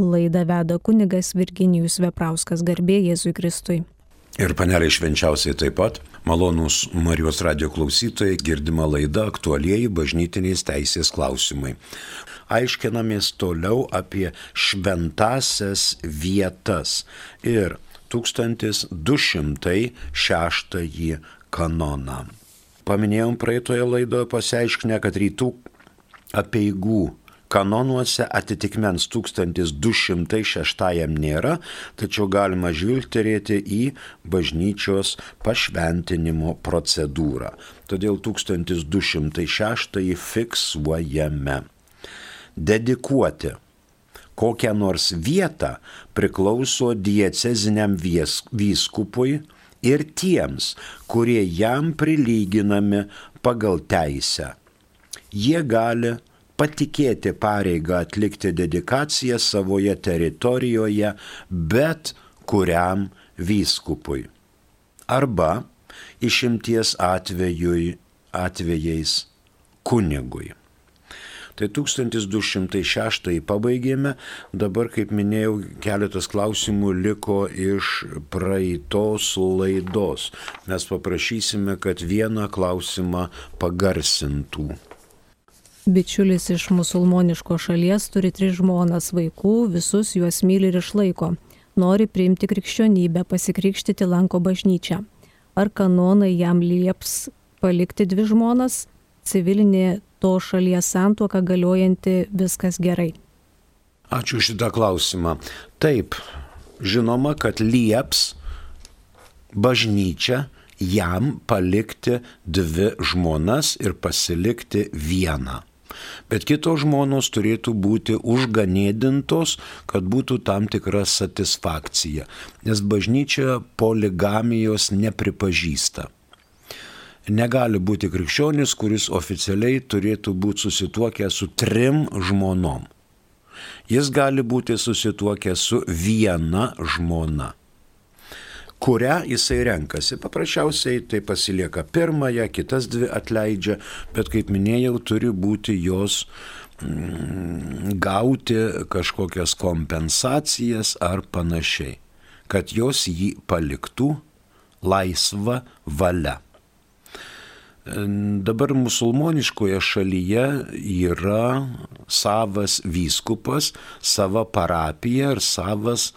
Laidą veda kunigas Virginijus Veprauskas garbė Jėzui Kristui. Ir paneliai švenčiausiai taip pat, malonūs Marijos radio klausytojai, girdima laida aktualieji bažnytiniais teisės klausimai. Aiškinamės toliau apie šventasias vietas ir 1206 kanoną. Paminėjom praeitoje laidoje pasiaiškinę, kad rytų apieigų Kanonuose atitikmens 1206 nėra, tačiau galima žvilgterėti į bažnyčios pašventinimo procedūrą. Todėl 1206 fiksuojame. Dedikuoti kokią nors vietą priklauso dieceziniam vyskupui ir tiems, kurie jam prilyginami pagal teisę. Jie gali patikėti pareigą atlikti dedikaciją savoje teritorijoje bet kuriam vyskupui. Arba išimties atvejui, atvejais kunigui. Tai 1206 pabaigėme, dabar, kaip minėjau, keletas klausimų liko iš praeitos laidos. Mes paprašysime, kad vieną klausimą pagarsintų. Bičiulis iš musulmoniško šalies turi tris žmonas vaikų, visus juos myli ir išlaiko. Nori priimti krikščionybę, pasikrikštyti lanko bažnyčią. Ar kanonai jam lieps palikti dvi žmonas, civilinė to šalies santuoka galiojanti viskas gerai? Ačiū šitą klausimą. Taip, žinoma, kad lieps bažnyčia jam palikti dvi žmonas ir pasilikti vieną bet kitos žmonos turėtų būti užganėdintos, kad būtų tam tikra satisfakcija, nes bažnyčia poligamijos nepripažįsta. Negali būti krikščionis, kuris oficialiai turėtų būti susituokęs su trim žmonom. Jis gali būti susituokęs su viena žmona kurią jisai renkasi. Paprasčiausiai tai pasilieka pirmąją, kitas dvi atleidžia, bet kaip minėjau, turi būti jos mm, gauti kažkokias kompensacijas ar panašiai, kad jos jį paliktų laisvą valią. Dabar musulmoniškoje šalyje yra savas vyskupas, sava parapija ir savas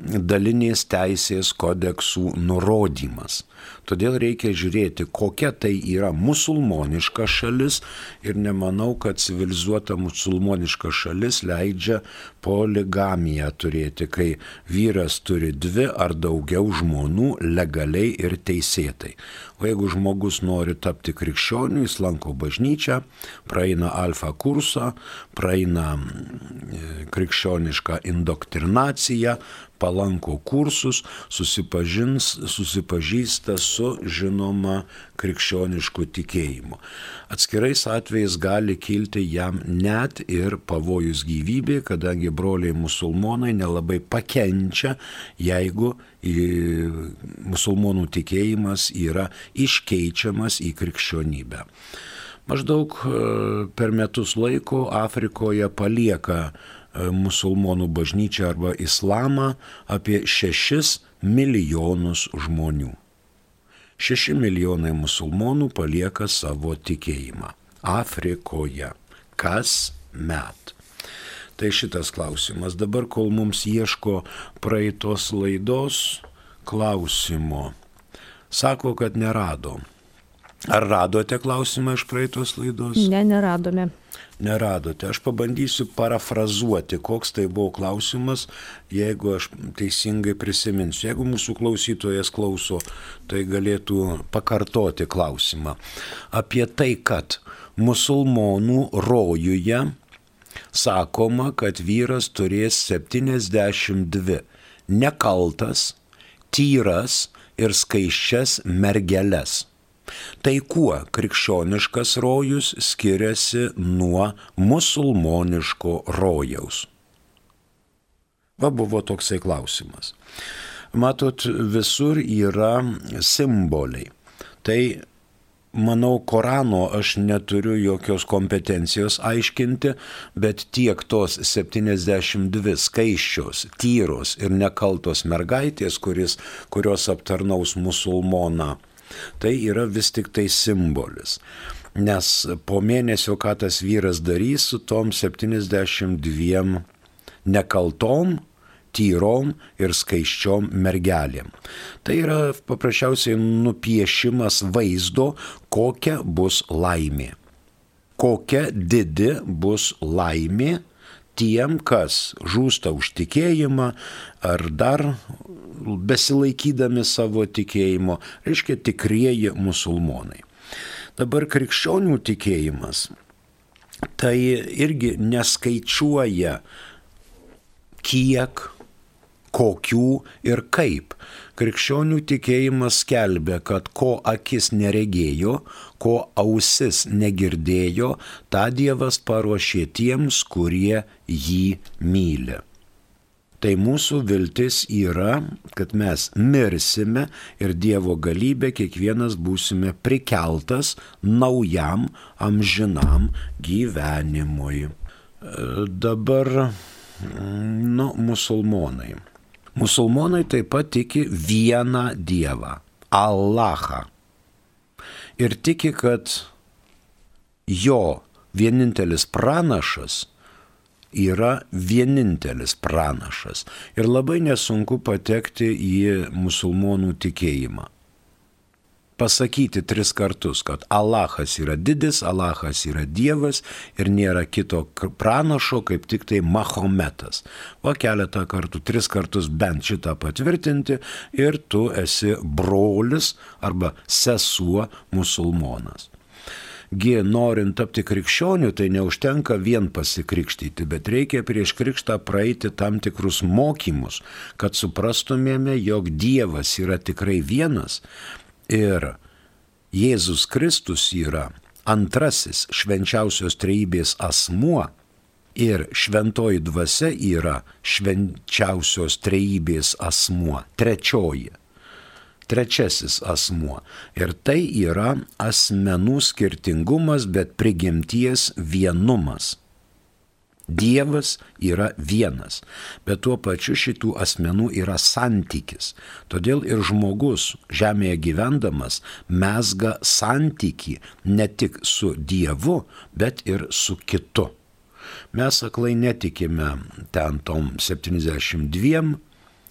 dalinės teisės kodeksų nurodymas. Todėl reikia žiūrėti, kokia tai yra musulmoniška šalis ir nemanau, kad civilizuota musulmoniška šalis leidžia poligamiją turėti, kai vyras turi dvi ar daugiau žmonų legaliai ir teisėtai. O jeigu žmogus nori tapti krikščioniu, jis lanko bažnyčią, praeina alfa kursą, praeina mm, krikščionišką indoktrinaciją, palanko kursus, susipažįsta su žinoma krikščionišku tikėjimu. Atskirais atvejais gali kilti jam net ir pavojus gyvybė, kadangi broliai musulmonai nelabai pakenčia, jeigu musulmonų tikėjimas yra iškeičiamas į krikščionybę. Maždaug e, per metus laiko Afrikoje palieka E, musulmonų bažnyčią arba islamą apie 6 milijonus žmonių. 6 milijonai musulmonų palieka savo tikėjimą Afrikoje. Kas met? Tai šitas klausimas. Dabar, kol mums ieško praeitos laidos klausimo, sako, kad nerado. Ar radote klausimą iš praeitos laidos? Ne, neradome neradote. Aš pabandysiu parafrazuoti, koks tai buvo klausimas, jeigu aš teisingai prisiminsiu. Jeigu mūsų klausytojas klauso, tai galėtų pakartoti klausimą. Apie tai, kad musulmonų rojuje sakoma, kad vyras turės 72 nekaltas, tyras ir skaiščias mergeles. Tai kuo krikščioniškas rojus skiriasi nuo musulmoniško rojaus? Va buvo toksai klausimas. Matot, visur yra simboliai. Tai manau, Korano aš neturiu jokios kompetencijos aiškinti, bet tiek tos 72 skaiščios, tyros ir nekaltos mergaitės, kuris, kurios aptarnaus musulmoną, tai yra vis tik tai simbolis. Nes po mėnesio, ką tas vyras darys su tom 72 nekaltom, tyrom ir skaiščiom mergelėm. Tai yra paprasčiausiai nupiešimas vaizdo, kokia bus laimė. Kokia didi bus laimė tiem, kas žūsta už tikėjimą ar dar besilaikydami savo tikėjimo, reiškia tikrieji musulmonai. Dabar krikščionių tikėjimas tai irgi neskaičiuoja kiek, kokių ir kaip. Krikščionių tikėjimas skelbia, kad ko akis neregėjo, ko ausis negirdėjo, tą Dievas paruošė tiems, kurie jį myli. Tai mūsų viltis yra, kad mes mirsime ir Dievo galybė kiekvienas būsime prikeltas naujam amžinam gyvenimui. Dabar, nu, musulmonai. Musulmonai taip pat tiki vieną Dievą - Allahą. Ir tiki, kad jo vienintelis pranašas yra vienintelis pranašas. Ir labai nesunku patekti į musulmonų tikėjimą pasakyti tris kartus, kad Allahas yra didis, Allahas yra Dievas ir nėra kito pranašo kaip tik tai Mahometas. O keletą kartų, tris kartus bent šitą patvirtinti ir tu esi brolis arba sesuo musulmonas. Gi norint tapti krikščioniu, tai neužtenka vien pasikrikštyti, bet reikia prieš krikštą praeiti tam tikrus mokymus, kad suprastumėme, jog Dievas yra tikrai vienas Ir Jėzus Kristus yra antrasis švenčiausios trejybės asmuo ir šventoji dvasia yra švenčiausios trejybės asmuo, trečioji. Trečiasis asmuo. Ir tai yra asmenų skirtingumas, bet prigimties vienumas. Dievas yra vienas, bet tuo pačiu šitų asmenų yra santykis. Todėl ir žmogus žemėje gyvendamas mesga santyki ne tik su Dievu, bet ir su kitu. Mes aklai netikime ten tom 72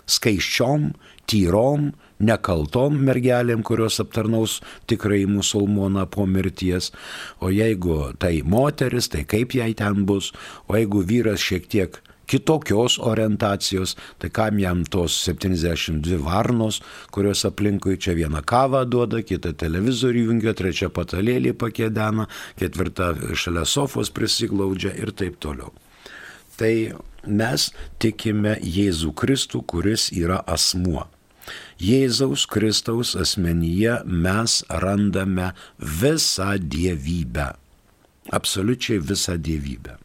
skaiščiom, tyrom, nekaltom mergelėm, kurios aptarnaus tikrai musulmoną po mirties. O jeigu tai moteris, tai kaip jai ten bus. O jeigu vyras šiek tiek kitokios orientacijos, tai kam jam tos 72 varnos, kurios aplinkui čia vieną kavą duoda, kitą televizorių jungia, trečią patalėlį pakėdena, ketvirtą šalia sofos prisiglaudžia ir taip toliau. Tai mes tikime Jėzų Kristų, kuris yra asmuo. Jėzaus Kristaus asmenyje mes randame visą dievybę. Absoliučiai visą dievybę.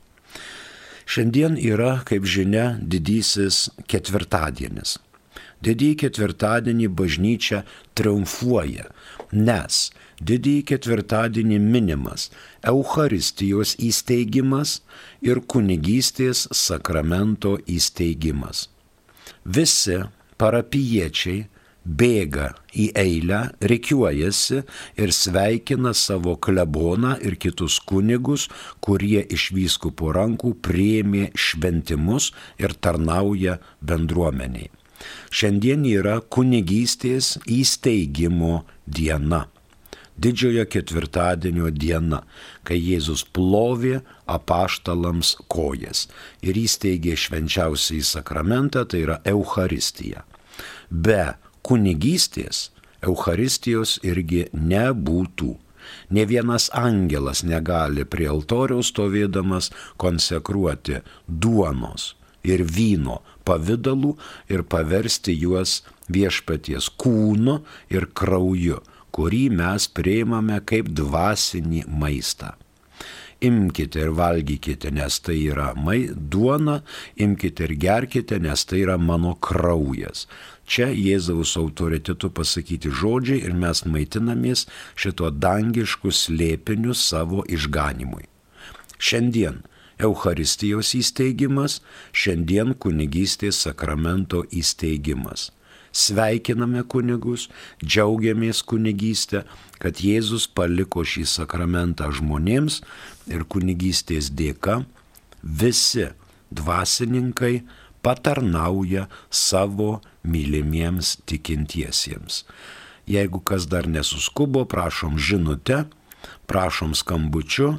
Šiandien yra, kaip žinia, didysis ketvirtadienis. Didįjį ketvirtadienį bažnyčia triumfuoja, nes didįjį ketvirtadienį minimas Eucharistijos įsteigimas ir kunigystės sakramento įsteigimas. Visi parapiečiai bėga į eilę, reikiuojasi ir sveikina savo kleboną ir kitus kunigus, kurie iš vyskupų rankų prieimė šventimus ir tarnauja bendruomeniai. Šiandien yra kunigystės įsteigimo diena. Didžiojo ketvirtadienio diena, kai Jėzus plovė apaštalams kojas ir įsteigė švenčiausiai sakramentą, tai yra Euharistija. Be kunigystės Euharistijos irgi nebūtų. Ne vienas angelas negali prie altoriaus stovėdamas konsekruoti duonos ir vyno pavydalų ir paversti juos viešpaties kūnu ir krauju, kurį mes prieimame kaip dvasinį maistą. imkite ir valgykite, nes tai yra mai, duona, imkite ir gerkite, nes tai yra mano kraujas. Čia Jėzaus autoritetu pasakyti žodžiai ir mes maitinamės šito dangiškų slėpinių savo išganimui. Šiandien Eucharistijos įsteigimas, šiandien kunigystės sakramento įsteigimas sveikiname kunigus, džiaugiamės kunigystę, kad Jėzus paliko šį sakramentą žmonėms ir kunigystės dėka visi dvasininkai patarnauja savo mylimiems tikintiesiems. Jeigu kas dar nesuskubo, prašom žinutę, prašom skambučiu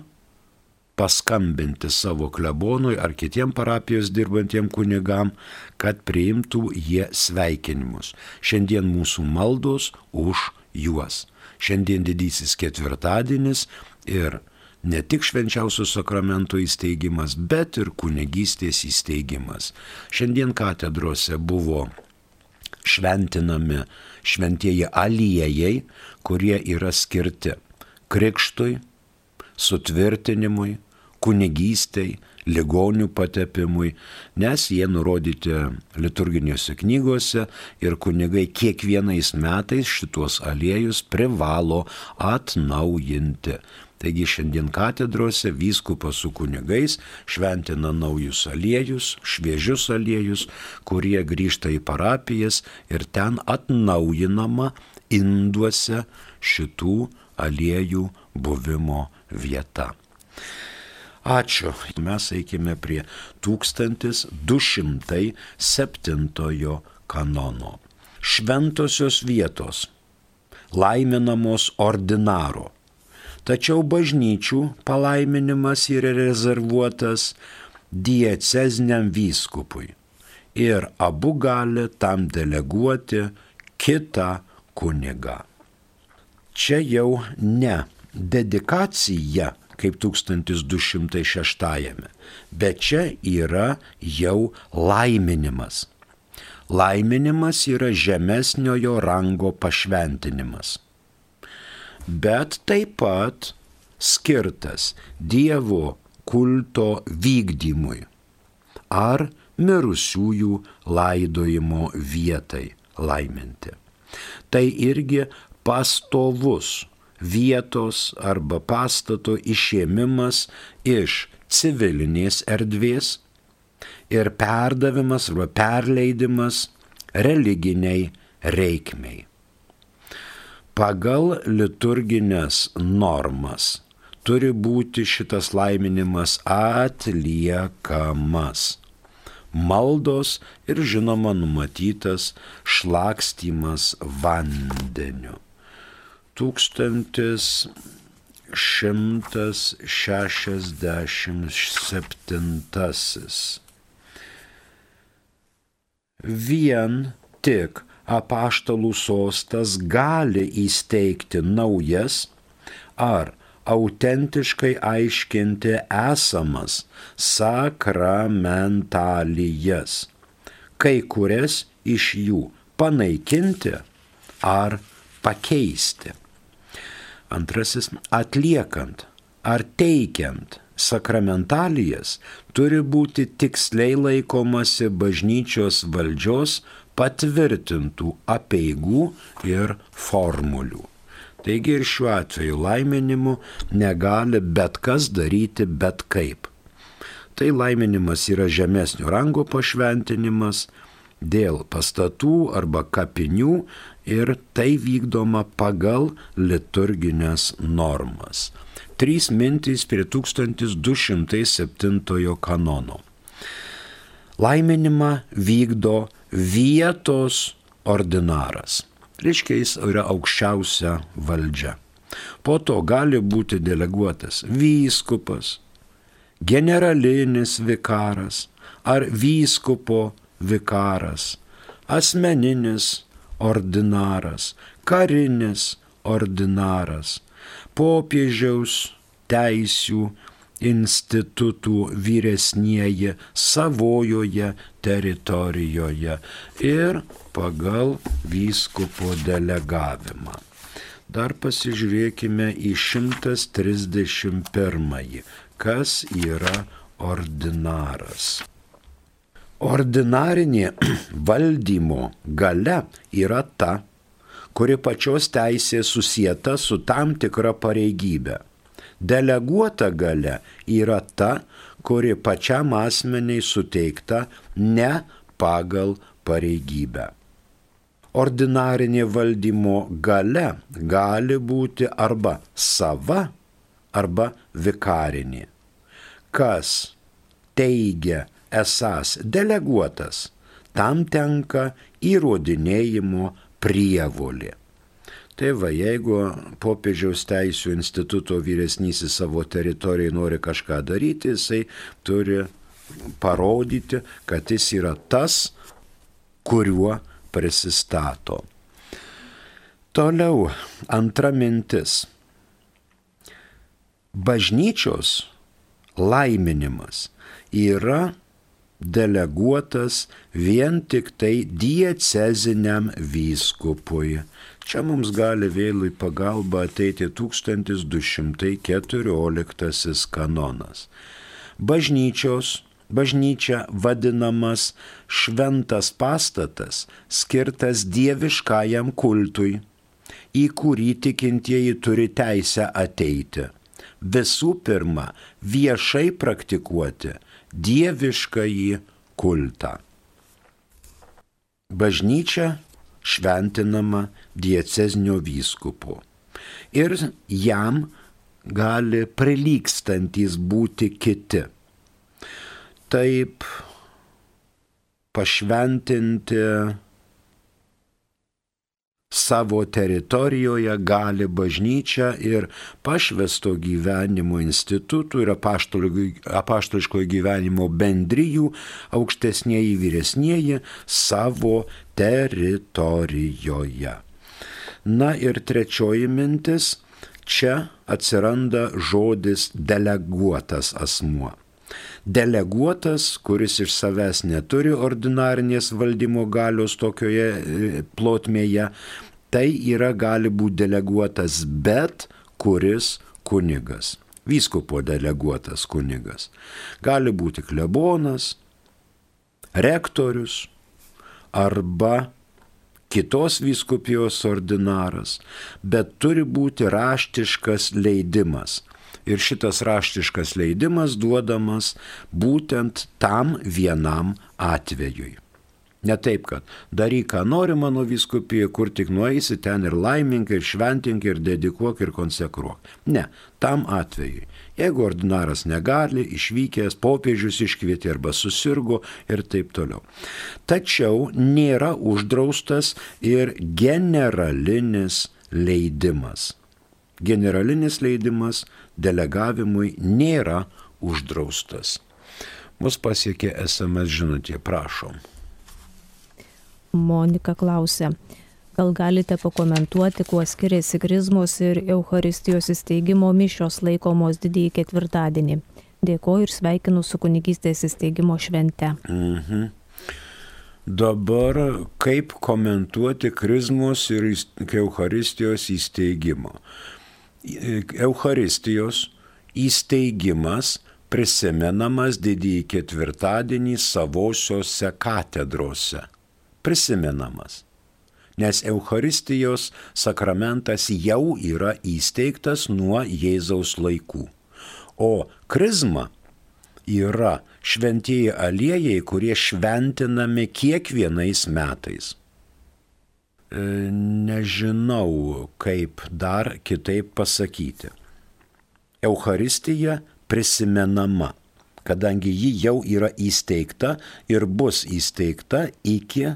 paskambinti savo klebonui ar kitiem parapijos dirbantiem kunigam, kad priimtų jie sveikinimus. Šiandien mūsų maldos už juos. Šiandien didysis ketvirtadienis ir ne tik švenčiausio sakramento įsteigimas, bet ir kunigystės įsteigimas. Šiandien katedrose buvo šventinami šventieji aliejai, kurie yra skirti krikštui, sutvirtinimui, kunigystei, ligonių patepimui, nes jie nurodyti liturginėse knygose ir kunigai kiekvienais metais šituos aliejus privalo atnaujinti. Taigi šiandien katedrose vyskupas su kunigais šventina naujus aliejus, šviežius aliejus, kurie grįžta į parapijas ir ten atnaujinama induose šitų aliejų buvimo vieta. Ačiū. Mes eikime prie 1207 kanono. Šventosios vietos. Laiminamos ordinaro. Tačiau bažnyčių palaiminimas yra rezervuotas diecezniam vyskupui. Ir abu gali tam deleguoti kitą kunigą. Čia jau ne dedikacija kaip 1206, bet čia yra jau laiminimas. Laiminimas yra žemesniojo rango pašventinimas. Bet taip pat skirtas Dievo kulto vykdymui ar mirusiųjų laidojimo vietai laiminti. Tai irgi pastovus vietos arba pastato išėmimas iš civilinės erdvės ir perdavimas arba perleidimas religiniai reikmei. Pagal liturginės normas turi būti šitas laiminimas atliekamas. Maldos ir žinoma numatytas šlakstymas vandeniu. 1167. Vien tik apaštalų sostas gali įsteigti naujas ar autentiškai aiškinti esamas sakramentalijas, kai kurias iš jų panaikinti ar pakeisti. Antrasis - atliekant ar teikiant sakramentalijas turi būti tiksliai laikomasi bažnyčios valdžios patvirtintų apieigų ir formulių. Taigi ir šiuo atveju laiminimu negali bet kas daryti bet kaip. Tai laiminimas yra žemesnio rango pašventinimas dėl pastatų arba kapinių ir tai vykdoma pagal liturginės normas. Trys mintys prie 1207 kanono. Laiminimą vykdo vietos ordinaras. Reiškia, jis yra aukščiausia valdžia. Po to gali būti deleguotas vyskupas, generalinis vikaras ar vyskupo vikaras, asmeninis ordinaras, karinis ordinaras, popiežiaus teisių institutų vyresnieji savojoje teritorijoje ir pagal vyskupo delegavimą. Dar pasižiūrėkime į 131 Kas yra ordinaras? Ordinarinė valdymo gale yra ta, kuri pačios teisė susijęta su tam tikra pareigybė. Deleguota gale yra ta, kuri pačiam asmeniai suteikta ne pagal pareigybę. Ordinarinė valdymo gale gali būti arba sava, arba vikarinė. Kas teigia esas deleguotas, tam tenka įrodinėjimo prievolė. Tai va, jeigu popiežiaus teisų instituto vyresnysis savo teritorijai nori kažką daryti, jisai turi parodyti, kad jis yra tas, kuriuo prisistato. Toliau antra mintis. Bažnyčios laiminimas yra deleguotas vien tik tai dieceziniam vyskupui. Čia mums gali vėl į pagalbą ateiti 1214 kanonas. Bažnyčios, bažnyčia vadinamas šventas pastatas, skirtas dieviškajam kultui, į kurį tikintieji turi teisę ateiti. Visų pirma, viešai praktikuoti dieviškąjį kultą. Bažnyčia šventinama diecezinio vyskupu ir jam gali prilykstantis būti kiti. Taip pašventinti savo teritorijoje gali bažnyčia ir pašvesto gyvenimo institutų ir apaštališkojo gyvenimo bendryjų aukštesnėji vyresnėji savo teritorijoje. Na ir trečioji mintis, čia atsiranda žodis deleguotas asmuo deleguotas, kuris iš savęs neturi ordinarinės valdymo galios tokioje e, plotmėje, tai yra gali būti deleguotas bet kuris kunigas. Vyskupo deleguotas kunigas. Gali būti klebonas, rektorius arba kitos vyskupijos ordinaras, bet turi būti raštiškas leidimas ir šitas raštiškas leidimas duodamas būtent tam vienam atvejui. Ne taip, kad daryk, ką nori mano viskupija, kur tik nueisi, ten ir laimink, ir šventink, ir dedikuok, ir konsekruok. Ne, tam atvejui. Jeigu ordinaras negali, išvykęs, popiežius iškvietė arba susirgo ir taip toliau. Tačiau nėra uždraustas ir generalinis leidimas generalinis leidimas delegavimui nėra uždraustas. Mus pasiekė SMS žinutė, prašom. Monika klausė, gal galite pakomentuoti, kuo skiriasi krizmos ir Euharistijos įsteigimo mišios laikomos didįjį ketvirtadienį. Dėkoju ir sveikinu su kunigystės įsteigimo švente. Mhm. Dabar kaip komentuoti krizmos ir Euharistijos įsteigimo? Eucharistijos įsteigimas prisimenamas didįjį ketvirtadienį savosiose katedrose. Prisimenamas. Nes Eucharistijos sakramentas jau yra įsteigtas nuo Jėzaus laikų. O krizma yra šventieji aliejai, kurie šventinami kiekvienais metais. E, nežinau, kaip dar kitaip pasakyti. Euharistija prisimenama, kadangi ji jau yra įsteigta ir bus įsteigta iki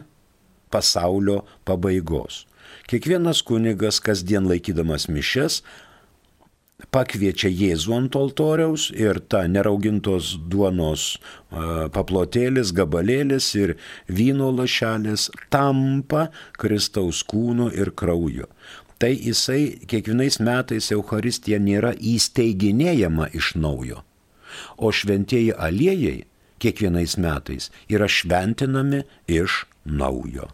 pasaulio pabaigos. Kiekvienas kunigas kasdien laikydamas mišes pakviečia Jėzų ant altoriaus ir ta neraugintos duonos paplotėlis, gabalėlis ir vyno lašelis tampa Kristaus kūnu ir krauju. Tai jisai kiekvienais metais Euharistija nėra įsteiginėjama iš naujo, o šventieji aliejai kiekvienais metais yra šventinami iš naujo.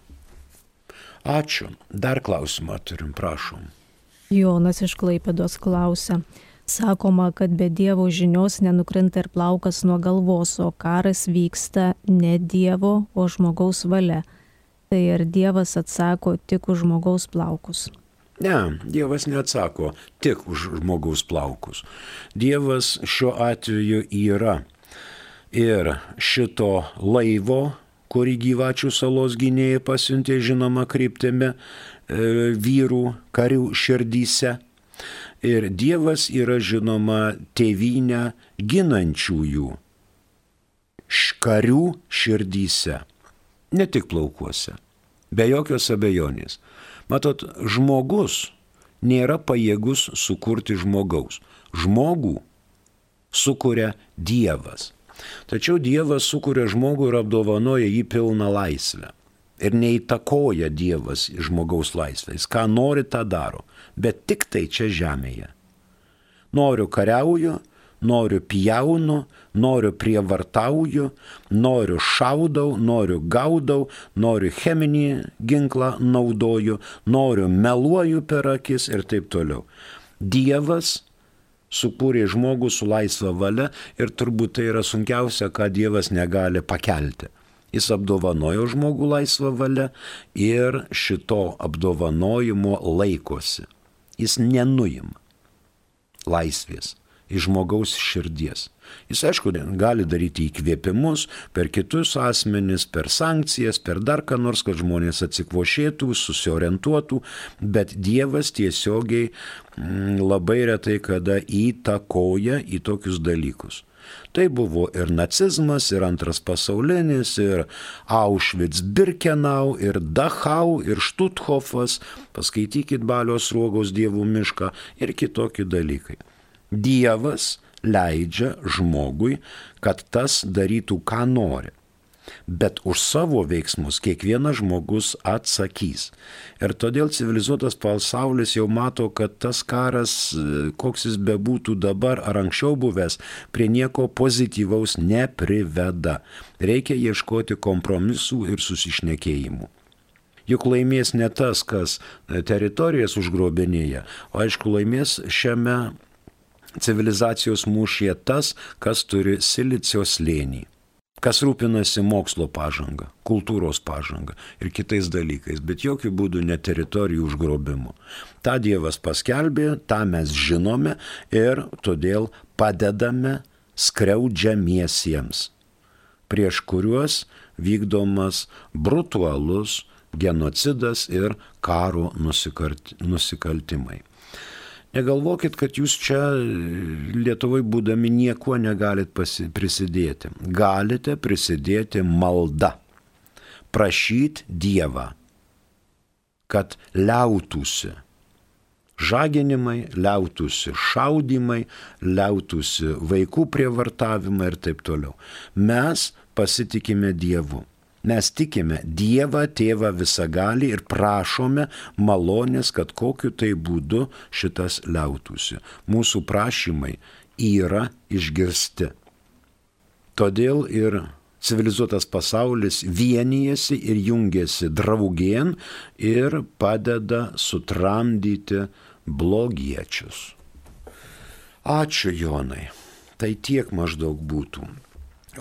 Ačiū. Dar klausimą turim, prašom. Jonas iš Klaipėdos klausia. Sakoma, kad be Dievo žinios nenukrinta ir plaukas nuo galvos, o karas vyksta ne Dievo, o žmogaus valia. Tai ar Dievas atsako tik už žmogaus plaukus? Ne, Dievas neatsako tik už žmogaus plaukus. Dievas šiuo atveju yra ir šito laivo, kurį gyvačių salos gynėjai pasiuntė žinoma kryptimi vyrų karių širdyse. Ir Dievas yra žinoma tėvynę ginančiųjų karių širdyse, ne tik plaukuose, be jokios abejonės. Matot, žmogus nėra pajėgus sukurti žmogaus. Žmogų sukuria Dievas. Tačiau Dievas sukuria žmogų ir apdovanoja jį pilną laisvę. Ir neįtakoja Dievas žmogaus laisvę. Jis ką nori, tą daro. Bet tik tai čia žemėje. Noriu kariauju, noriu pjaunu, noriu prievartauju, noriu šaudau, noriu gaudau, noriu cheminį ginklą naudoju, noriu meluoju per akis ir taip toliau. Dievas sukūrė žmogų su laisva valia ir turbūt tai yra sunkiausia, ką Dievas negali pakelti. Jis apdovanojo žmogų laisvą valią ir šito apdovanojimo laikosi. Jis nenuima laisvės iš žmogaus širdies. Jis aišku gali daryti įkvėpimus per kitus asmenis, per sankcijas, per dar ką nors, kad žmonės atsikvošėtų, susiorientuotų, bet Dievas tiesiogiai mm, labai retai kada įtakoja į tokius dalykus. Tai buvo ir nacizmas, ir antras pasaulinis, ir Auschwitz Birkenau, ir Dachau, ir Štuthofas, paskaitykit Balios ruogos dievų mišką ir kitokie dalykai. Dievas leidžia žmogui, kad tas darytų, ką nori. Bet už savo veiksmus kiekvienas žmogus atsakys. Ir todėl civilizuotas pasaulis jau mato, kad tas karas, koks jis bebūtų dabar ar anksčiau buvęs, prie nieko pozityvaus nepriveda. Reikia ieškoti kompromisų ir susišnekėjimų. Juk laimės ne tas, kas teritorijas užgrobinėja, o aišku laimės šiame civilizacijos mūšyje tas, kas turi silicio slėnį, kas rūpinasi mokslo pažanga, kultūros pažanga ir kitais dalykais, bet jokių būdų ne teritorijų užgrobimu. Ta Dievas paskelbė, tą mes žinome ir todėl padedame skriaudžiamiesiems, prieš kuriuos vykdomas brutualus genocidas ir karo nusikaltimai. Negalvokit, kad jūs čia Lietuvoje būdami niekuo negalit prisidėti. Galite prisidėti malda. Prašyti Dievą, kad liautųsi žaginimai, liautųsi šaudimai, liautųsi vaikų prievartavimai ir taip toliau. Mes pasitikime Dievu. Mes tikime Dievą, Tėvą visagalį ir prašome malonės, kad kokiu tai būdu šitas liautųsi. Mūsų prašymai yra išgirsti. Todėl ir civilizuotas pasaulis vienijasi ir jungiasi draugien ir padeda sutramdyti blogiečius. Ačiū Jonai. Tai tiek maždaug būtų.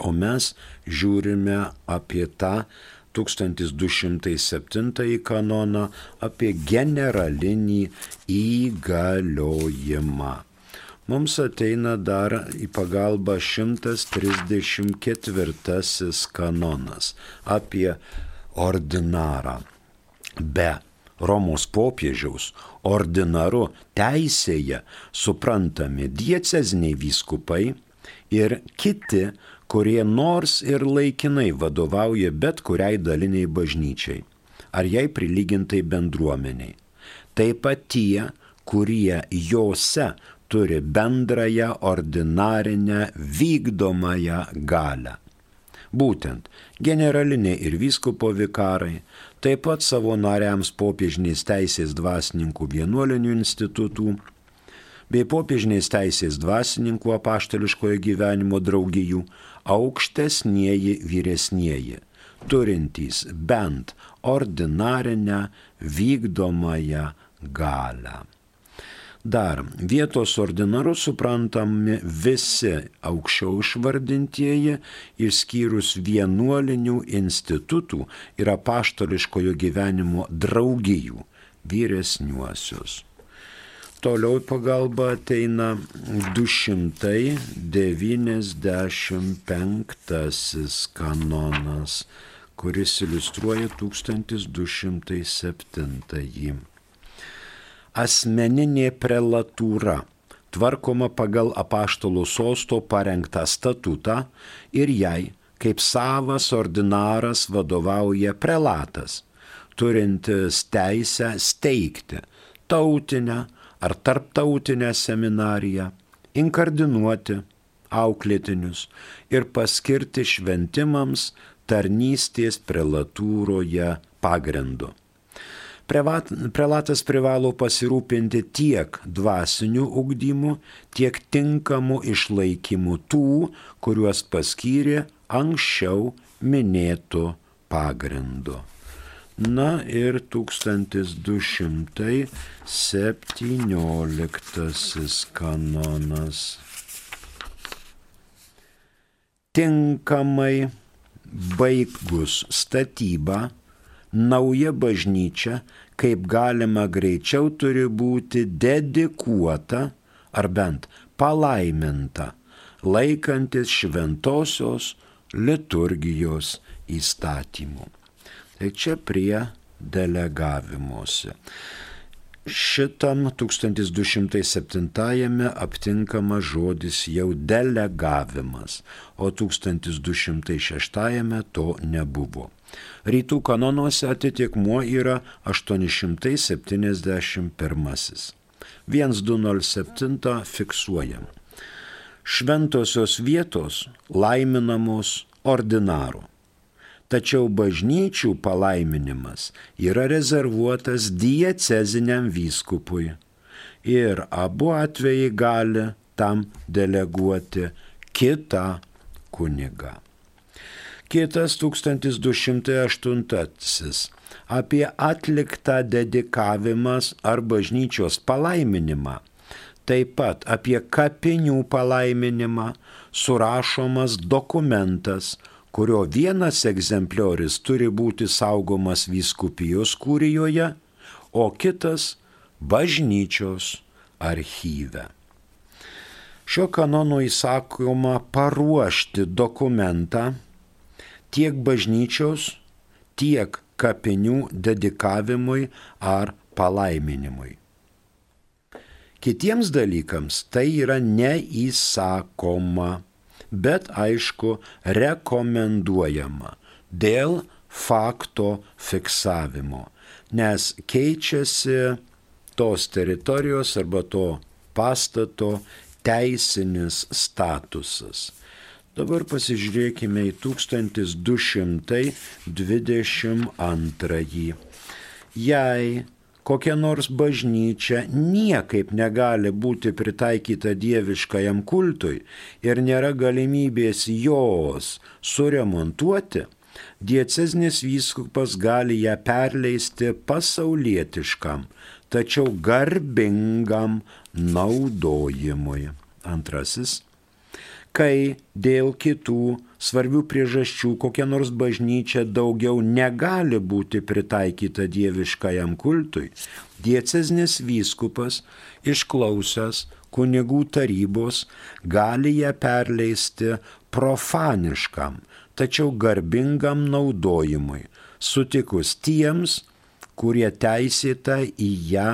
O mes žiūrime apie tą 1207 kanoną, apie generalinį įgaliojimą. Mums ateina dar į pagalbą 134 kanonas apie ordinarą. Be Romos popiežiaus ordinaru teisėje suprantami dieceziniai vyskupai ir kiti kurie nors ir laikinai vadovauja bet kuriai daliniai bažnyčiai ar jai prilygintai bendruomeniai. Taip pat tie, kurie jose turi bendrąją ordinarinę vykdomąją galę. Būtent generaliniai ir vyskupo vikarai, taip pat savo nariams popiežinės teisės dvasininkų vienuolinių institutų, bei popiežinės teisės dvasininkų apaštališkojo gyvenimo draugijų aukštesnieji vyresnieji, turintys bent ordinarinę vykdomąją galę. Dar vietos ordinaru suprantami visi aukščiau išvardintieji, išskyrus vienuolinių institutų ir apaštališkojo gyvenimo draugijų vyresniuosius. Toliau pagalba ateina 295 kanonas, kuris iliustruoja 1207. Asmeninė prelatūra tvarkoma pagal apaštalo sosto parengtą statutą ir jai kaip savas ordinaras vadovauja prelatas, turintis teisę steigti tautinę, ar tarptautinę seminariją, inkardinuoti auklėtinius ir paskirti šventimams tarnystės prelatūroje pagrindu. Prelatas privalo pasirūpinti tiek dvasiniu ugdymu, tiek tinkamu išlaikymu tų, kuriuos paskyrė anksčiau minėtų pagrindu. Na ir 1217 kanonas. Tinkamai baigus statybą, nauja bažnyčia kaip galima greičiau turi būti dedikuota ar bent palaiminta, laikantis šventosios liturgijos įstatymų. Tai čia prie delegavimuose. Šitam 1207 aptinkama žodis jau delegavimas, o 1206 to nebuvo. Rytų kanonuose atitikmuo yra 871. 1207 fiksuojam. Šventosios vietos laiminamos ordinaru tačiau bažnyčių palaiminimas yra rezervuotas dieceziniam vyskupui. Ir abu atvejai gali tam deleguoti kitą kunigą. Kitas 1208 apie atliktą dedikavimas ar bažnyčios palaiminimą, taip pat apie kapinių palaiminimą surašomas dokumentas, kurio vienas egzempliorius turi būti saugomas vyskupijos kūrijoje, o kitas bažnyčios archyve. Šio kanono įsakoma paruošti dokumentą tiek bažnyčios, tiek kapinių dedikavimui ar palaiminimui. Kitiems dalykams tai yra neįsakoma bet aišku rekomenduojama dėl fakto fiksavimo, nes keičiasi tos teritorijos arba to pastato teisinis statusas. Dabar pasižiūrėkime į 1222. Jei kokia nors bažnyčia niekaip negali būti pritaikyta dieviškajam kultui ir nėra galimybės jos suremontuoti, dieceznis vyskupas gali ją perleisti pasaulietiškam, tačiau garbingam naudojimui. Antrasis kai dėl kitų svarbių priežasčių kokia nors bažnyčia daugiau negali būti pritaikyta dieviškajam kultui, dieceznis vyskupas, išklausęs kunigų tarybos, gali ją perleisti profaniškam, tačiau garbingam naudojimui, sutikus tiems, kurie teisėta į ją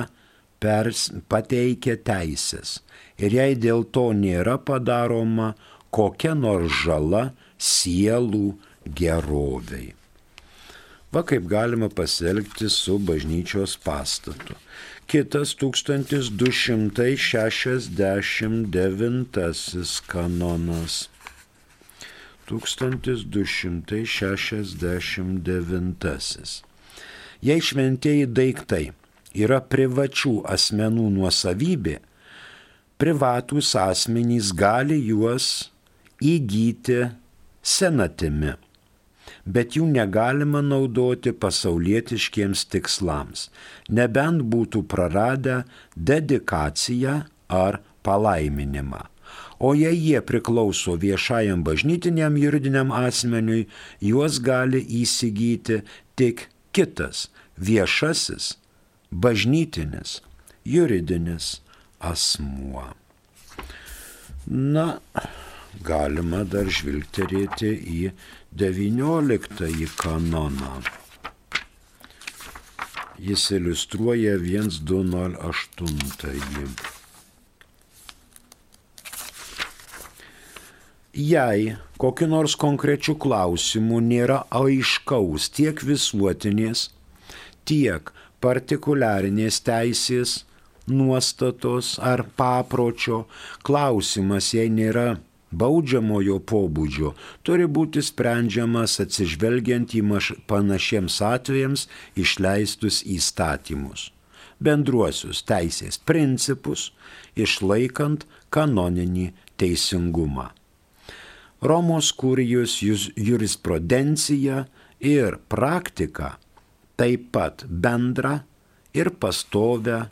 pers, pateikia teisės ir jei dėl to nėra padaroma kokia nors žala sielų geroviai. Va kaip galima pasielgti su bažnyčios pastatu. Kitas 1269 kanonas. 1269. Jei šventieji daiktai yra privačių asmenų nuosavybė, privatūs asmenys gali juos įgyti senatimi. bet jų negalima naudoti pasaulietiškiems tikslams, nebent būtų praradę dedikaciją ar palaiminimą. O jei jie priklauso viešajam bažnytiniam juridiniam asmeniui, juos gali įsigyti tik kitas viešasis bažnytinis juridinis asmuo. Na, galima dar žvilgterėti į XIX kanoną. Jis iliustruoja 1208. Jei kokiu nors konkrečiu klausimu nėra aiškaus tiek visuotinės, tiek partikuliarinės teisės nuostatos ar papročio, klausimas, jei nėra baudžiamojo pobūdžio, turi būti sprendžiamas atsižvelgiant į panašiems atvejams išleistus įstatymus bendruosius teisės principus, išlaikant kanoninį teisingumą. Romos kurijos jurisprudencija ir praktika taip pat bendrą ir pastovę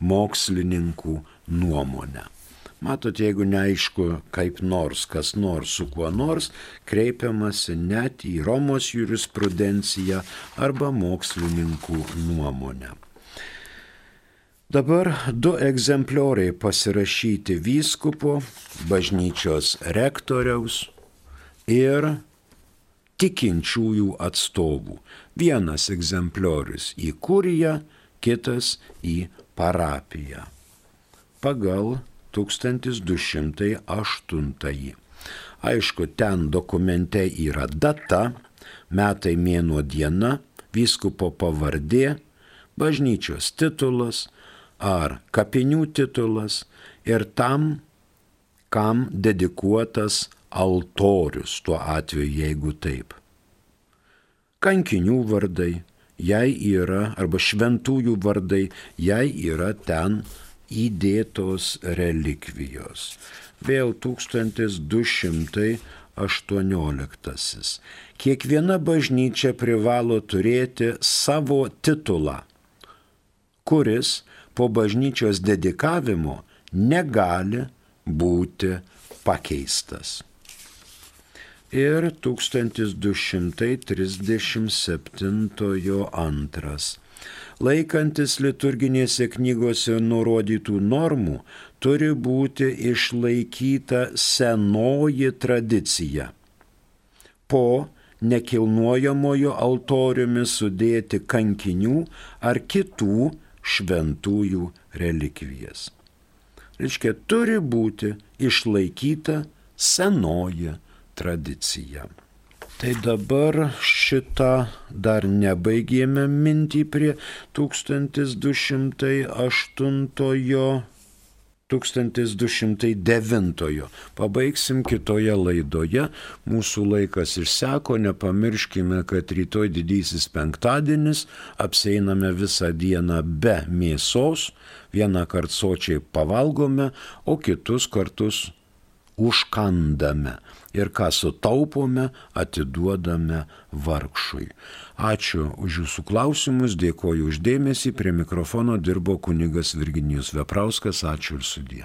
mokslininkų nuomonę. Matot, jeigu neaišku, kaip nors, kas nors su kuo nors, kreipiamasi net į Romos jurisprudenciją arba mokslininkų nuomonę. Dabar du egzemplioriai pasirašyti vyskupo, bažnyčios rektoriaus ir tikinčiųjų atstovų. Vienas egzempliorius į kuriją, kitas į parapiją. Pagal 1208. Aišku, ten dokumente yra data, metai mėnuo diena, vyskupo pavardė, bažnyčios titulas, ar kapinių titulas ir tam, kam dedikuotas altorius tuo atveju, jeigu taip. Kankinių vardai, jei yra, arba šventųjų vardai, jei yra ten įdėtos relikvijos. Vėl 1218. Kiekviena bažnyčia privalo turėti savo titulą, kuris po bažnyčios dedikavimo negali būti pakeistas. Ir 1237 antras. Laikantis liturginėse knygose nurodytų normų, turi būti išlaikyta senoji tradicija. Po nekilnojamojo altoriumi sudėti kankinių ar kitų šventųjų relikvijas. Reiškia, turi būti išlaikyta senoji tradicija. Tai dabar šitą dar nebaigėme mintį prie 1208 1209. Pabaigsim kitoje laidoje. Mūsų laikas išseko, nepamirškime, kad rytoj didysis penktadienis, apseiname visą dieną be mėsos, vieną kartą sočiai pavalgome, o kitus kartus užkandame ir ką sutaupome, atiduodame vargšui. Ačiū už jūsų klausimus, dėkoju uždėmesį, prie mikrofono dirbo kunigas Virginijus Veprauskas, ačiū ir sudė.